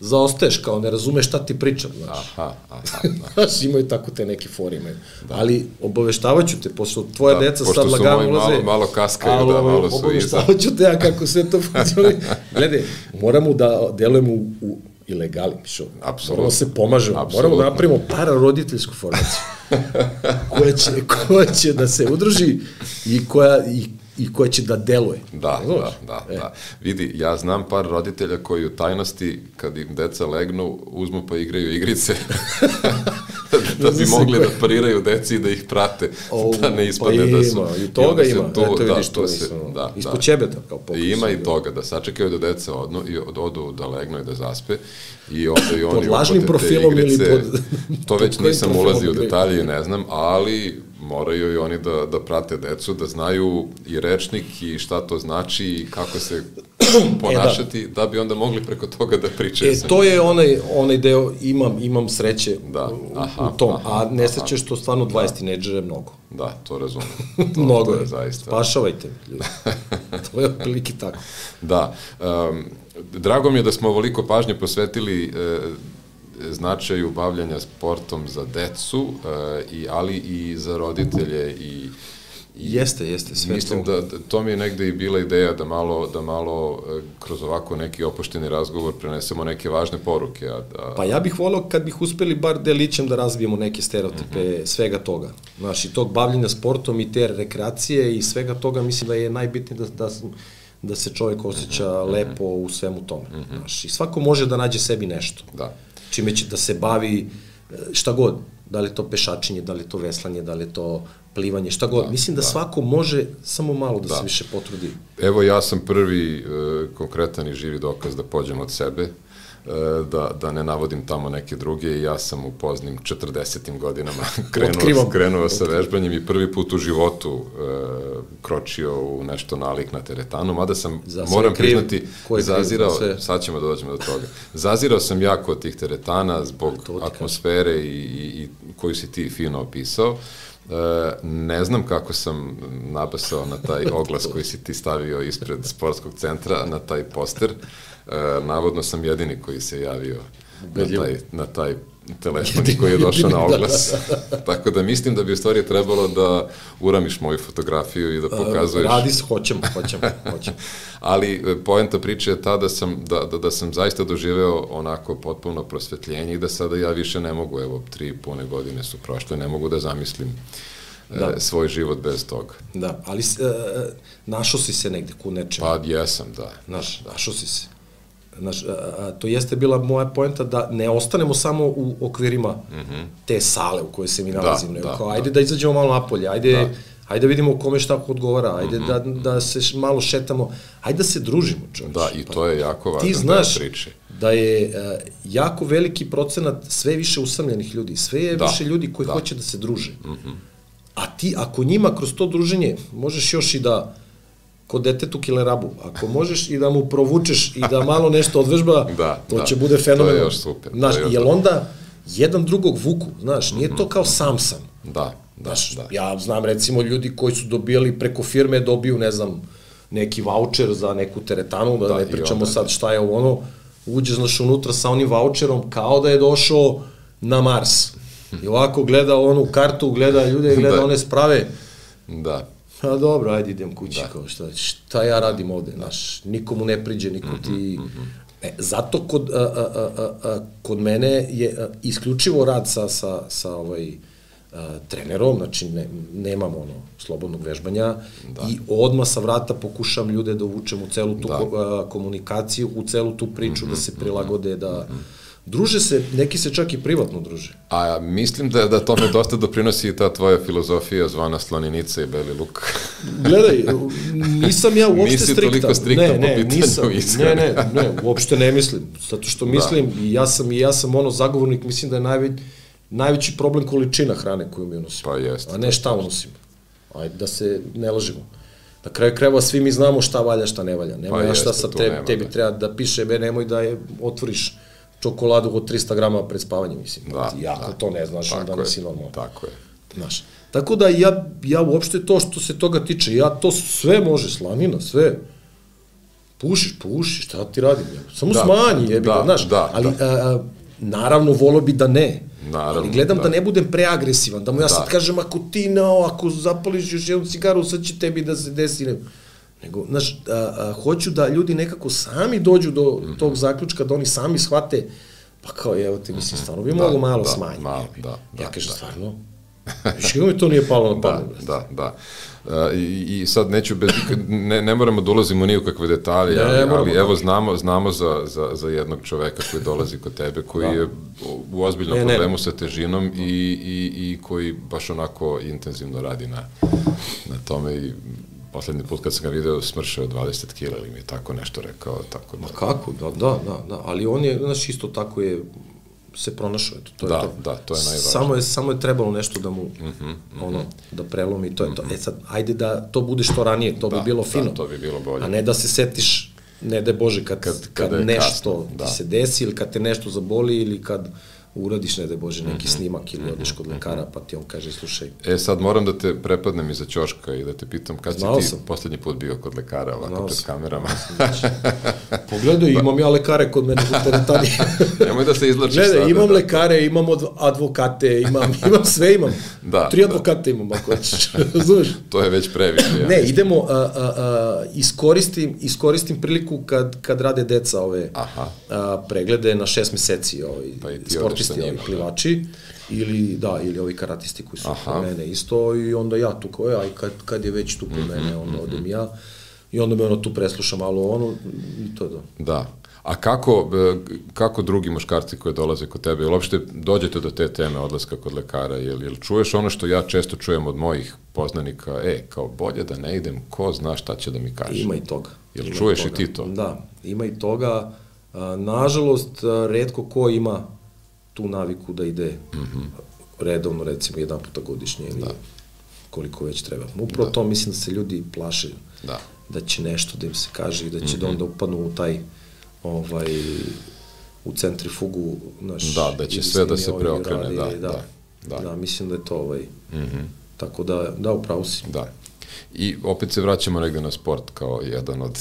zaostaješ, kao ne razumeš šta ti pričam, znaš. Aha, aha, da. *laughs* Znaš, imaju tako te neke fore imaju. Da. Ali obaveštavaću te, pošto tvoja Da, deca sad lagano ulaze. malo- malo kaskaju, ali, da, malo su. Obaveštavaću te ja kako sve to *laughs* funkcioniše. Gledaj, moramo da delujemo u, u ilegali, mišo. Apsolutno. Moramo se pomažemo. Moramo Apsolutno. da napravimo pararoditeljsku formaciju. *laughs* koja, će, koja će da se udruži i koja, i, i koja će da deluje. Da, Razumeš? da, da, E. da. Vidi, ja znam par roditelja koji u tajnosti, kad im deca legnu, uzmu pa igraju igrice. *laughs* da bi mogli da pariraju deci i da ih prate, O, da ne ispadne pa da su... i toga se ima. Tu, Eto da, vidiš, to to se, da, ispod da. ćebeta, kao pokus. I ima i toga, da sačekaju da deca odnu, i od, odu da legnu i da zaspe i onda i oni lažnim uhvate te profilom ili igrice. pod- *laughs* To već pod nisam ulazio u detalje i ne znam, ali moraju i oni da, da prate decu, da znaju i rečnik i šta to znači i kako se ponašati, da. bi onda mogli preko toga da pričaju. E, to je onaj, onaj deo, imam, imam sreće Da, aha, u tom, aha, a nesreće što stvarno 20 tineđera je mnogo. Da, to razumem. *laughs* To, mnogo to je, zaista. Spašavajte, ljudi. *laughs* to je otprilike tako. Da. Um, drago mi je da smo ovoliko pažnje posvetili e, značaju bavljanja sportom za decu, e, i, ali i za roditelje i I Jeste, jeste, sve Mislim to. da, da to mi je negde i bila ideja da malo, da malo e, kroz ovako neki opušteni razgovor prenesemo neke važne poruke. A, a, Pa ja bih volao kad bih uspeli bar delićem da razbijemo neke stereotipe Mhm. svega toga. Znaš, i tog bavljenja sportom i te rekreacije i svega toga mislim da je najbitnije da, da, da se čovjek osjeća Mhm. lepo u svemu tome. Znaš, i svako može da nađe sebi nešto. Da. čime će da se bavi e, šta god, da li je to pešačenje, da li je to veslanje, da li je to plivanje, šta god. Da, Mislim da, da. svako može samo malo da, Da. se više potrudi. Evo ja sam prvi e, konkretan i živi dokaz da pođem od sebe, e, da, da ne navodim tamo neke druge i ja sam u poznim 40. godinama *laughs* krenuo, Otkrivam. krenuo sa vežbanjem i prvi put u životu e, kročio u nešto nalik na teretanu, mada sam, Za moram kriv. priznati, kriv zazirao, sve? sad ćemo da dođemo do toga, zazirao sam jako od tih teretana zbog atmosfere i, i, i koju si ti fino opisao. E, ne znam kako sam nabasao na taj oglas koji si ti stavio ispred sportskog centra, na taj poster. E, navodno sam jedini koji se javio na taj, na taj telefon koji je došao na da, oglas. Tako da mislim da bi u stvari trebalo da uramiš moju fotografiju i da pokazuješ. Radi se, hoćemo, hoćemo, hoćemo. *laughs* Ali e, poenta priče je ta da sam, da, da, da sam zaista doživeo onako potpuno prosvetljenje i da sada ja više ne mogu, evo, tri pune godine su prošle, ne mogu da zamislim da. e, svoj život bez toga. Da, ali s- e, našao si se negde ku nečemu. Pa jesam, da. Znaš, našao si se. Znaš, a, to jeste bila moja poenta da ne ostanemo samo u okvirima mm -hmm. te sale u kojoj se mi nalazimo, nego Mhm. da, kao, da. ajde da izađemo malo napolje, ajde, Da. Mhm, ajde da vidimo kome šta odgovara, ajde da, da se malo šetamo, ajde da se družimo, čovječ. Da, i to je jako važno Ti znaš priče. da je e, jako veliki procenat sve više usamljenih ljudi, sve je Da, više ljudi koji da. hoće da se druže. Mm -hmm. A ti, ako njima kroz to druženje možeš još i da kod detetu kilerabu, ako možeš i da mu provučeš i da malo nešto odvežba, *laughs* Da, to da. će bude To je još super, Znaš, je još jel onda jedan drugog vuku, znaš, nije to kao sam sam. Da, da, Znaš, da. ja znam recimo ljudi koji su dobijali preko firme, dobiju, ne znam, neki voucher za neku teretanu, da, Da, ne pričamo onda- sad šta je ovo ono, uđeš znaš unutra sa onim voucherom kao da je došao na Mars. *laughs* I ovako gleda onu kartu, gleda ljude, gleda Da. one sprave, Da, A dobro, ajde idem kući, da. kao šta, šta ja radim ovde, znaš, nikomu ne priđe, niko ti... Mhm, E, zato kod, a, a, a, a, kod mene je a, isključivo rad sa, sa, sa ovaj, a, trenerom, znači ne, nemam ono slobodnog vežbanja da. i odmah sa vrata pokušam ljude da uvučem u celu tu Da. ko, a, komunikaciju, u celu tu priču, da se prilagode, da... Druže se, neki se čak i privatno druže. A mislim da, da tome dosta doprinosi i ta tvoja filozofija zvana sloninica i beli luk. Gledaj, *laughs* nisam ja uopšte Nisi striktan. toliko striktan ne, po ne, pitanju nisam, ishrane. Ne, ne, ne, uopšte ne mislim. Zato što mislim da. i ja sam i ja sam ono zagovornik, mislim da je najveć, najveći problem količina hrane koju mi unosimo. Pa jeste, A ne šta unosimo. Ajde da se ne lažemo. Na kraju krajeva svi mi znamo šta valja, šta ne valja. Nema Pa ja šta jeste, sa te, nema, tebi da. treba da piše, be nemoj da je otvoriš čokoladu od 300 grama pred spavanje, mislim. Da, Ti, ako da. to ne znaš, onda je, nisi normalno. Tako je. Znaš. Tako da ja, ja uopšte to što se toga tiče, ja to sve može, slanina, sve. Pušiš, pušiš, šta ti radim? Ja? Samo Da, smanji, jebi da, ga, znaš. da, ali, da. A, a, naravno, volo bi da ne. Naravno, ali gledam da. da. ne budem preagresivan, da mu ja Da. sad kažem, ako ti no, ako zapališ još jednu cigaru, sad će tebi da se desi. Ne. Nego, znaš, a, a, hoću da ljudi nekako sami dođu do Mhm. tog zaključka, da oni sami shvate, pa kao, evo te, mislim, stvarno bi Da, mogo malo da, smanjiti. malo, da, da, ja kažem, da. stvarno, kako mi to nije palo na Da, pamet? da, da. Uh, i, I sad neću bez, ne, ne moramo da ulazimo ni u kakve detalje, Ne, ali, moramo, ali da. evo znamo, znamo za, za, za jednog čoveka koji dolazi kod tebe, koji Da. je u ozbiljnom Ne, ne. problemu sa težinom i, i, i koji baš onako intenzivno radi na, na tome i poslednji put kad sam ga video smršao 20 kila ili mi je tako nešto rekao, tako da... Ma kako, da, da, da, da, ali on je, znaš, isto tako je se pronašao, eto, to Da, je to. da, to je najvažnije. Mhm, Samo je, samo je trebalo nešto da mu, mm -hmm, ono, da prelomi to je to. E sad, ajde da to bude što ranije, to Da, bi bilo da, fino. to bi bilo bolje. A ne da se setiš, ne da bože, kad, Kad- kad, kad nešto kasno, da. ti se desi ili kad te nešto zaboli ili kad uradiš, ne da bože, Mhm, neki snimak ili odeš kod lekara, pa ti on kaže, slušaj, E sad moram da te prepadnem iza ćoška i da te pitam kad Znao si ti sam. poslednji put bio kod lekara ovako Znao pred sam. kamerama. *laughs* pogledaj, imam ja lekare kod mene u teretani. *laughs* Nemoj da se izlačiš sada. ne, imam da. lekare, imam adv- advokate, imam, *laughs* imam sve imam. Da, Tri da. advokata imam, ako hoćeš. Razumeš? To je već previše. Ja. Ne, idemo, a, a, a, iskoristim, iskoristim priliku kad, kad rade deca ove Aha. a, preglede na šest meseci, ovaj, Pa i ti odeš sportisti, njima, ovi da. plivači, ili, da, ili ovi karatisti koji su Aha. kod mene isto, i onda ja tu kao, aj, kad, kad je već tu kod Mhm, mene, onda odem ja, i onda me ono tu presluša malo ono, i to je to. Da. A kako, e, kako drugi muškarci koji dolaze kod tebe, jel uopšte dođete do te teme odlaska kod lekara, jel, jel čuješ ono što ja često čujem od mojih poznanika, e, kao bolje da ne idem, ko zna šta će da mi kaže. Ima i toga. Jel Ima čuješ i toga. ti to? Da, ima i toga. Nažalost, redko ko ima tu naviku da ide mm Mhm. -hmm. redovno, recimo, jedan puta godišnje ili da. koliko već treba. Upravo da. to mislim da se ljudi plaše Da. da će nešto da im se kaže i da će mm -hmm. da onda upadnu u taj ovaj u centrifugu naš Da, da će sve da se preokrene, radi, da, da, da, da, da. da, mislim da je to ovaj, mm -hmm. tako da, da, upravo si. Da. I opet se vraćamo negde na sport kao jedan od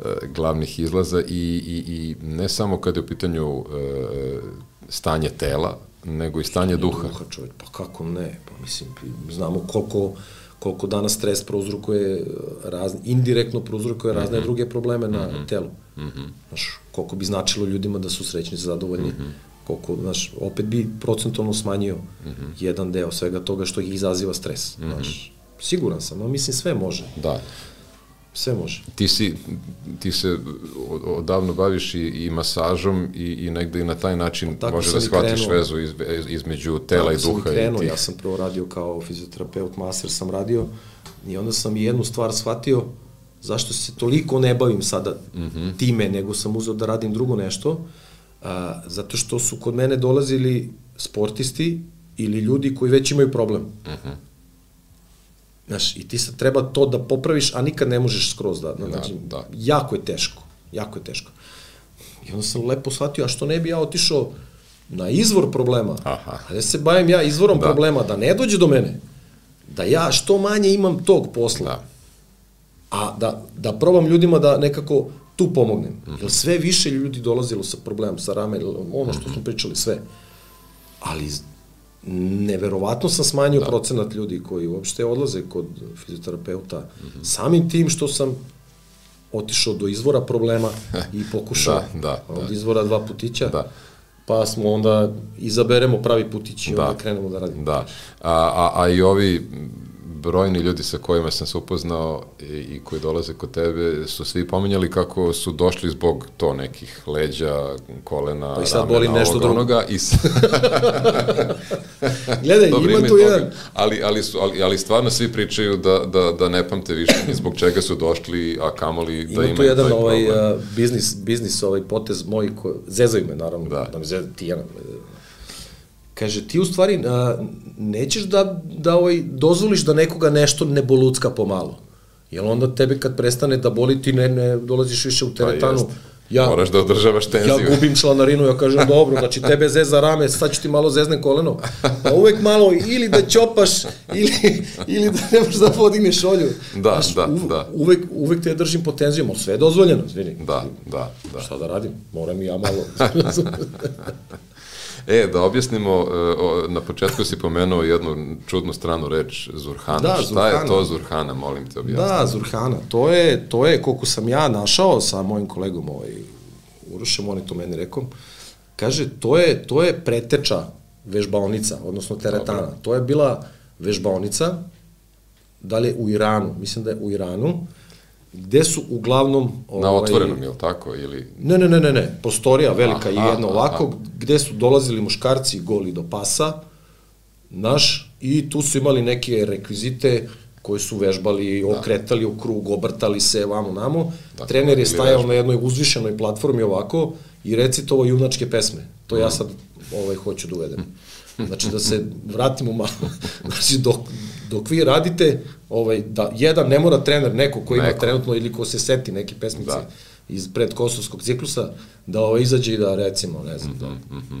e, glavnih izlaza i, i, i ne samo kada je u pitanju e, stanje tela, nego i stanje duha. Duha čovjek, pa kako ne, pa mislim, znamo koliko, koliko danas stres prouzrukuje razne, indirektno prouzrukuje razne mm -hmm. druge probleme na mm -hmm. telu. Mm -hmm. Znaš, koliko bi značilo ljudima da su srećni, zadovoljni, mm -hmm. koliko, znaš, opet bi procentualno smanjio mm -hmm. jedan deo svega toga što ih izaziva stres, mm -hmm. znaš. Siguran sam, no mislim sve može, Da. Sve može. Ti, si, ti se od- odavno baviš i, i masažom i, i negde i na taj način Tako može sam da i shvatiš krenuo. vezu iz, između tela Tako i sam duha. krenuo, i ja sam prvo radio kao fizioterapeut, master sam radio i onda sam i jednu stvar shvatio zašto se toliko ne bavim sada mm -hmm. time, nego sam uzeo da radim drugo nešto, a, zato što su kod mene dolazili sportisti ili ljudi koji već imaju problem. Mm -hmm. Znaš, i ti sad treba to da popraviš, a nikad ne možeš skroz da, da, znači, da. jako je teško, jako je teško. I onda sam lepo shvatio, a što ne bi ja otišao na izvor problema, Aha. a da se bavim ja izvorom Da. da. problema, da ne dođe do mene, da ja što manje imam tog posla, Da. a da, da probam ljudima da nekako tu pomognem. Mm -hmm. Jer sve više ljudi dolazilo sa problemom, sa rame, ono što smo pričali, sve. Ali neverovatno sam smanjio da. procenat ljudi koji uopšte odlaze kod fizioterapeuta. Mm -hmm. Samim tim što sam otišao do izvora problema i *laughs* pokušao Da, da, od da. izvora dva putića. Da. Pa smo onda izaberemo pravi putić i Da. onda krenemo da radimo. Da, a, a, a i ovi brojni ljudi sa kojima sam se upoznao i, i koji dolaze kod tebe su svi pominjali kako su došli zbog to nekih leđa, kolena, Pa i sad ramena, boli nešto ovoga, drugo. onoga i s... *laughs* Gledaj, Dobro, ima ima tu jedan, Ali, ali, su, ali, ali stvarno svi pričaju da, da, da ne pamte više ni zbog čega su došli, a kamoli da Ima imaju tu jedan ovaj uh, biznis, biznis ovaj potez moj ko zezaju me naravno, Da. da, me zezaju ti jedan. Kaže ti u stvari uh, nećeš da da ovaj dozvoliš da nekoga nešto ne bolucka pomalo. Jel onda tebe kad prestane da boli ti ne ne dolaziš više u teretanu. jeste. Ja- Moraš da održavaš tenziju. Ja gubim članarinu, ja kažem *laughs* dobro, znači tebe zeza rame, sad ću ti malo zeznem koleno. Pa uvek malo ili da ćopaš, ili, ili da ne možeš da podigneš šolju. Da, da, uv- da. Uvek, uvek te držim pod tenzijom, ali sve je dozvoljeno, izvini. Da, da, da. Šta da radim? Moram i ja malo. *laughs* E, da objasnimo, e, na početku si pomenuo jednu čudnu stranu reč, Zurhana. Da, Šta je Zurhana. to Zurhana, molim te objasni. da, Zurhana, to je, to je, koliko sam ja našao sa mojim kolegom ovaj, Urošem, on je to meni rekao, kaže, to je, to je preteča vežbaonica, odnosno teretana. Dobro. To je bila vežbaonica, da li je u Iranu, mislim da je u Iranu, gde su uglavnom... ovaj, Na otvorenom, je li tako? Ili... Ne, ne, ne, ne, ne, postorija velika i Aha, jedna ovako, gde su dolazili muškarci goli do pasa, naš, i tu su imali neke rekvizite koje su vežbali, okretali u krug, obrtali se vamo namo. Dakle, Trener je stajao na jednoj uzvišenoj platformi ovako i recitovao junačke pesme. To ja sad ovaj, hoću da uvedem. Znači da se vratimo malo. *laughs* Znači dok, dok vi radite, ovaj, da jedan ne mora trener, neko ko ima trenutno ili ko se seti neke pesmice Da. iz predkosovskog ciklusa, da ovo izađe i da recimo, ne znam, da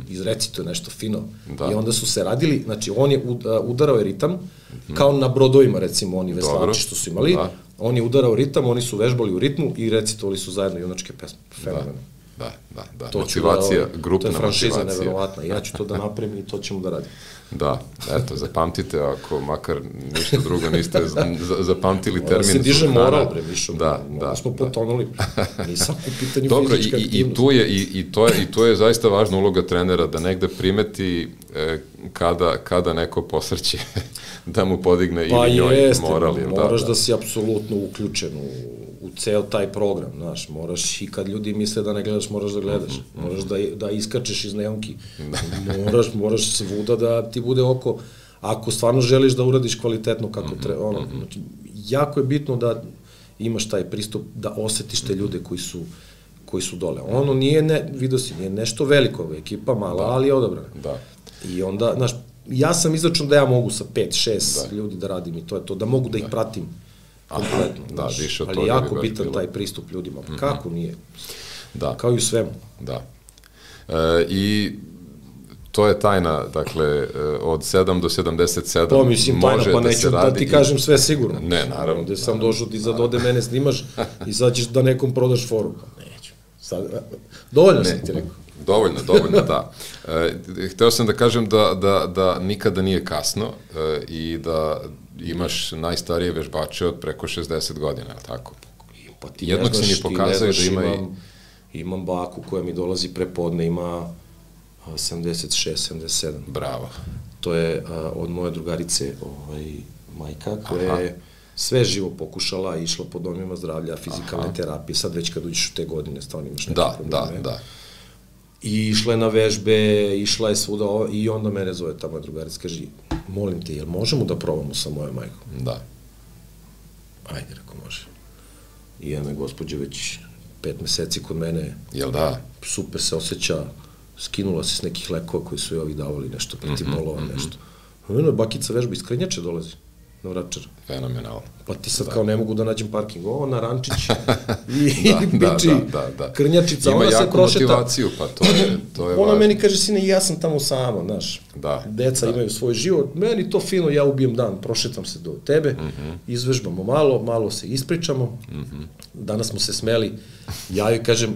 izrecituje nešto fino. Mhm, Da. I onda su se radili, znači on je udarao je ritam, kao na brodovima recimo oni Dobro. veslači što su imali, Da. on je udarao ritam, oni su vežbali u ritmu i recitovali su zajedno junačke pesme. Fenomenalno. Da, da, da. To ću motivacija, da, grupna To je franšiza motivacija. neverovatna. Ja ću to da napravim i to ćemo da radimo. *laughs* Da, eto, zapamtite, ako makar ništa drugo niste *laughs* zapamtili termin se diže moral, bre, više. Da, malo da. smo da. potonuli. *laughs* Nisam u pitanju Dobro, i, i, tu je, i, i, to je, i to je zaista važna uloga trenera, da negde primeti e, kada, kada neko posrće, *laughs* da mu podigne Pa ili njoj jeste, moral. jel moraš da, si apsolutno uključen u, u ceo taj program, znaš, moraš i kad ljudi misle da ne gledaš, moraš da gledaš, Mhm, moraš da, da iskačeš iz neonki, moraš, moraš svuda da ti bude oko, ako stvarno želiš da uradiš kvalitetno kako Mhm, treba, ono, znači, jako je bitno da imaš taj pristup, da osetiš te ljude koji su koji su dole. Ono nije, ne, vidio si, nije nešto veliko, ekipa mala, ali je odabrana. Da. I onda, znaš, ja sam izračun da ja mogu sa 5, 6 da. ljudi da radim i to je to, da mogu da ih pratim kompletno. da, znaš. više od ali toga bi jako bitan bilo. taj pristup ljudima. Pa Kako nije? Da, Kao i u svemu. da. E, I to je tajna, dakle, e, od 7 do 77 To mislim tajna, može pa da neću da, ti i- kažem sve sigurno. Ne, naravno, Ovde sam došao ti sad ode mene snimaš i sad ćeš da nekom prodaš foru. Pa neću. Sad, dovoljno sam ti rekao. Dovoljno, dovoljno, da. E, hteo sam da kažem da, da, da nikada nije kasno e, i da imaš najstarije vežbače od preko 60 godina, je li tako? Pa ti Jednog ne si mi znaš, ti pokazao ne da znaš, ima i- imam, imam baku koja mi dolazi prepodne, ima a, 76, 77. Bravo. To je a, od moje drugarice ovaj, majka, koja Aha. je sve živo pokušala, išla po domima zdravlja, fizikalne terapije, sad već kad uđeš u te godine, stvarno imaš neke Da, da, probleme. da. I išla je na vežbe, išla je svuda, i onda mene zove ta moja drugarica, kaže, molim te, jel možemo da probamo sa mojom majkom? Da. Ajde, rekao, može. I jedna gospođa već pet meseci kod mene, Jel da? super se osjeća, skinula se s nekih lekova koji su joj ovi davali, nešto protiv Mhm, bolova, nešto. Ono, bakica vežba iz Krnjače dolazi, na Vračar. Fenomenalno. Pa ti sad kao ne mogu da nađem parking, o, na Rančić, *laughs* i, Da, da, *laughs* piči, da, da, da. Krnjačica, Ima ona se jaku prošeta. motivaciju, pa to je, to je *clears throat* Ona važno. meni kaže, sine, ja sam tamo sama, znaš. Da, Deca da. imaju svoj život, meni to fino, ja ubijem dan, prošetam se do tebe, Mhm. izvežbamo malo, malo se ispričamo. Danas smo se smeli, ja joj kažem,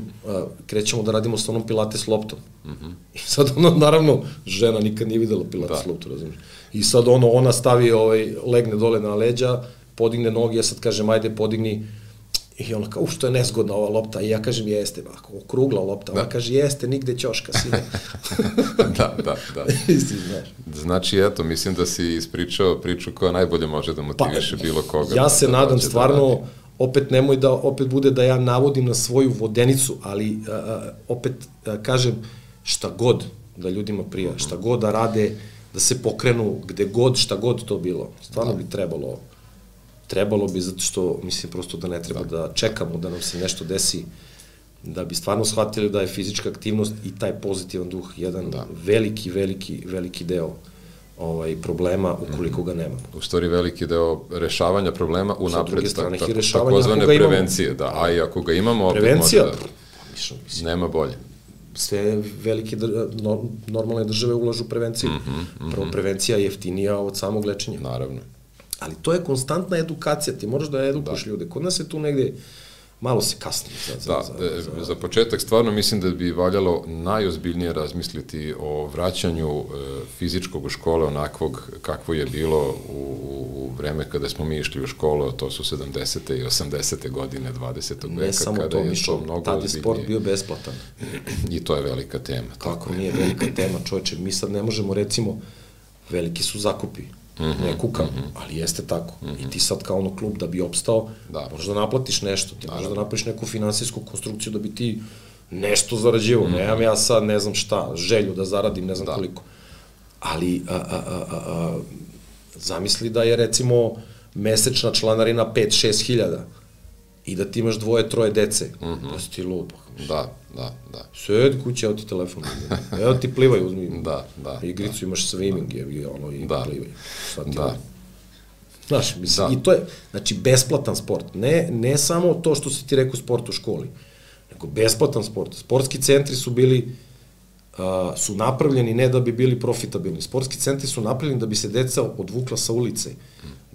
krećemo da radimo sa onom pilates loptom. I sad ono, naravno, žena nikad nije videla pilates. Da. loptu, razumiješ. I sad ono, ona stavi, ovaj, legne dole na leđa, podigne noge, ja sad kažem, ajde, podigni, I ona kao, što je nezgodna ova lopta. I ja kažem, jeste, ako okrugla lopta. Ona Da. kaže, jeste, nigde ćoška, sine. *laughs* da, da, da. *laughs* Isti, znaš. Znači, eto, mislim da si ispričao priču koja najbolje može da motiviše bilo koga. Ja da- se da nadam da stvarno, radi. opet nemoj da opet bude da ja navodim na svoju vodenicu, ali a, opet a, kažem šta god da ljudima prija, šta god da rade, da se pokrenu gde god, šta god to bilo. Stvarno bi trebalo trebalo bi zato što mislim prosto da ne treba da, čekamo da nam se nešto desi da bi stvarno shvatili da je fizička aktivnost i taj pozitivan duh jedan da. veliki, veliki, veliki deo ovaj problema ukoliko ga nemamo. u stvari veliki deo rešavanja problema u napred tak, rešavanja takozvane prevencije, da, a i ako ga imamo, opet Prevencija, može da... Mislim. Nema bolje. Sve velike dr no, normalne države ulažu u prevenciju. Mm -hmm, mm -hmm. Prvo, prevencija je jeftinija od samog lečenja. Naravno. Ali to je konstantna edukacija, ti moraš da edukuješ da. ljude. Kod nas je tu negde malo se kasni. Za, za, da, za, e, za, za početak stvarno mislim da bi valjalo najozbiljnije razmisliti o vraćanju e, fizičkog u škole onakvog kakvo je bilo u, u vreme kada smo mi išli u školu, to su 70. i 80. godine 20. Ne veka, samo kada to, je Mišo, to mnogo tad je sport bio besplatan. *clears throat* I to je velika tema. Kako nije velika tema, čoveče, mi sad ne možemo, recimo, veliki su zakupi, Mm -hmm, ne kukam, mm -hmm. ali jeste tako. Mm -hmm. I ti sad kao ono klub da bi opstao, da. možeš da naplatiš nešto, ti možeš da napraviš neku finansijsku konstrukciju da bi ti nešto zarađivo. Mm -hmm. Nemam ja sad ne znam šta, želju da zaradim ne znam da. koliko. Ali a, a, a, a, zamisli da je recimo mesečna članarina 5-6 hiljada i da ti imaš dvoje, troje dece. Mm -hmm. Da si ti lupa. Da, da, da. Sedi kuće, evo ti telefon. *laughs* evo ti plivaj, uzmi. Da, da. Igricu da. imaš swimming, je, ono, i da. plivaj. Sad da. Znaš, mislim, da. i to je, znači, besplatan sport. Ne, ne samo to što si ti rekao sport u školi, nego besplatan sport. Sportski centri su bili, uh, su napravljeni ne da bi bili profitabilni. Sportski centri su napravljeni da bi se deca odvukla sa ulice,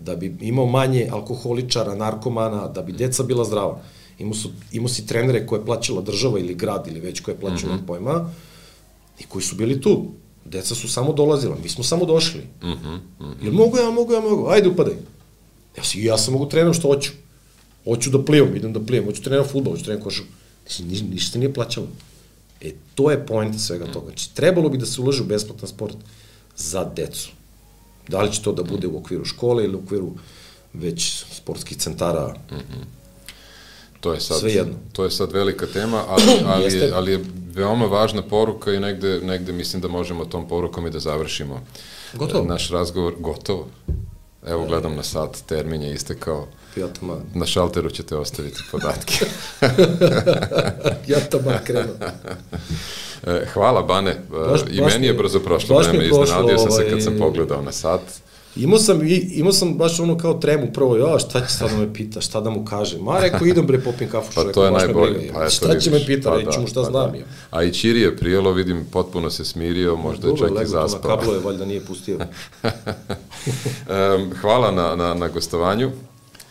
da bi imao manje alkoholičara, narkomana, da bi deca bila zdrava. Imao, su, imao si trenere koje je plaćala država ili grad ili već koje je plaćala mm -hmm. pojma i koji su bili tu. Deca su samo dolazila, mi smo samo došli. Mm -hmm. Mm -hmm. Jel mogu ja, mogu ja, mogu, ajde upadaj. Ja, si, ja sam mogu trenirati što hoću. Hoću da plivam, idem da plivam, hoću trenirati futbol, hoću trenirati košarku. Znači, ni, ništa nije plaćalo. E, to je pojenta svega toga. Znači, trebalo bi da se ulaže u besplatan sport za decu. Da li će to da bude u okviru škole ili u okviru već sportskih centara, mm -hmm. To je sad, Sve jedno. To je sad velika tema, ali, *clears throat* ali, je, ali je veoma važna poruka i negde, negde mislim da možemo tom porukom i da završimo Gotovo. naš razgovor. Gotovo. Evo gledam na sat, termin je istekao. Pijatoma. Na šalteru ćete ostaviti podatke. *laughs* ja to ba krenu. E, hvala, Bane. Baš, I baš meni je brzo prošlo vreme. Iznenadio sam se kad sam ovaj, pogledao na sat. Imao sam, imao sam baš ono kao tremu prvo, ja, šta će sad da me pita, šta da mu kaže? Ma, rekao, idem bre, popim kafu pa to je najbolje. Pa, šta vidiš, će me pita, pa, reći mu šta pa, znam. Da. A i Čiri je prijelo, vidim, potpuno se smirio, možda je čak i zaspao. Kablo je, valjda nije *laughs* pustio. Hvala na, na, na gostovanju.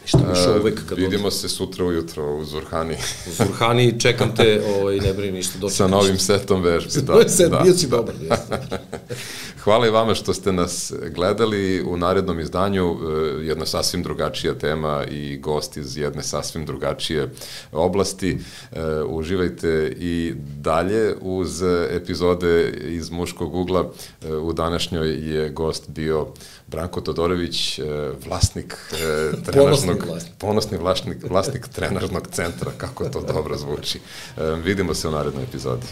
Šta mi uvek kad Vidimo se sutra ujutro u Zurhani. u Zurhani, čekam te, ovaj, ne brini ništa. Dočekam Sa novim setom vežbi. Sa da, novim set, da, bio si da. *laughs* dobar. Hvala i vama što ste nas gledali. U narednom izdanju e, jedna sasvim drugačija tema i gost iz jedne sasvim drugačije oblasti. E, uživajte i dalje uz epizode iz muškog ugla. E, u današnjoj je gost bio Branko Todorović, vlasnik *laughs* trenažnog, ponosni vlasnik, ponosni vlasnik, vlasnik trenažnog centra, kako to dobro zvuči. Vidimo se u narednoj epizodi.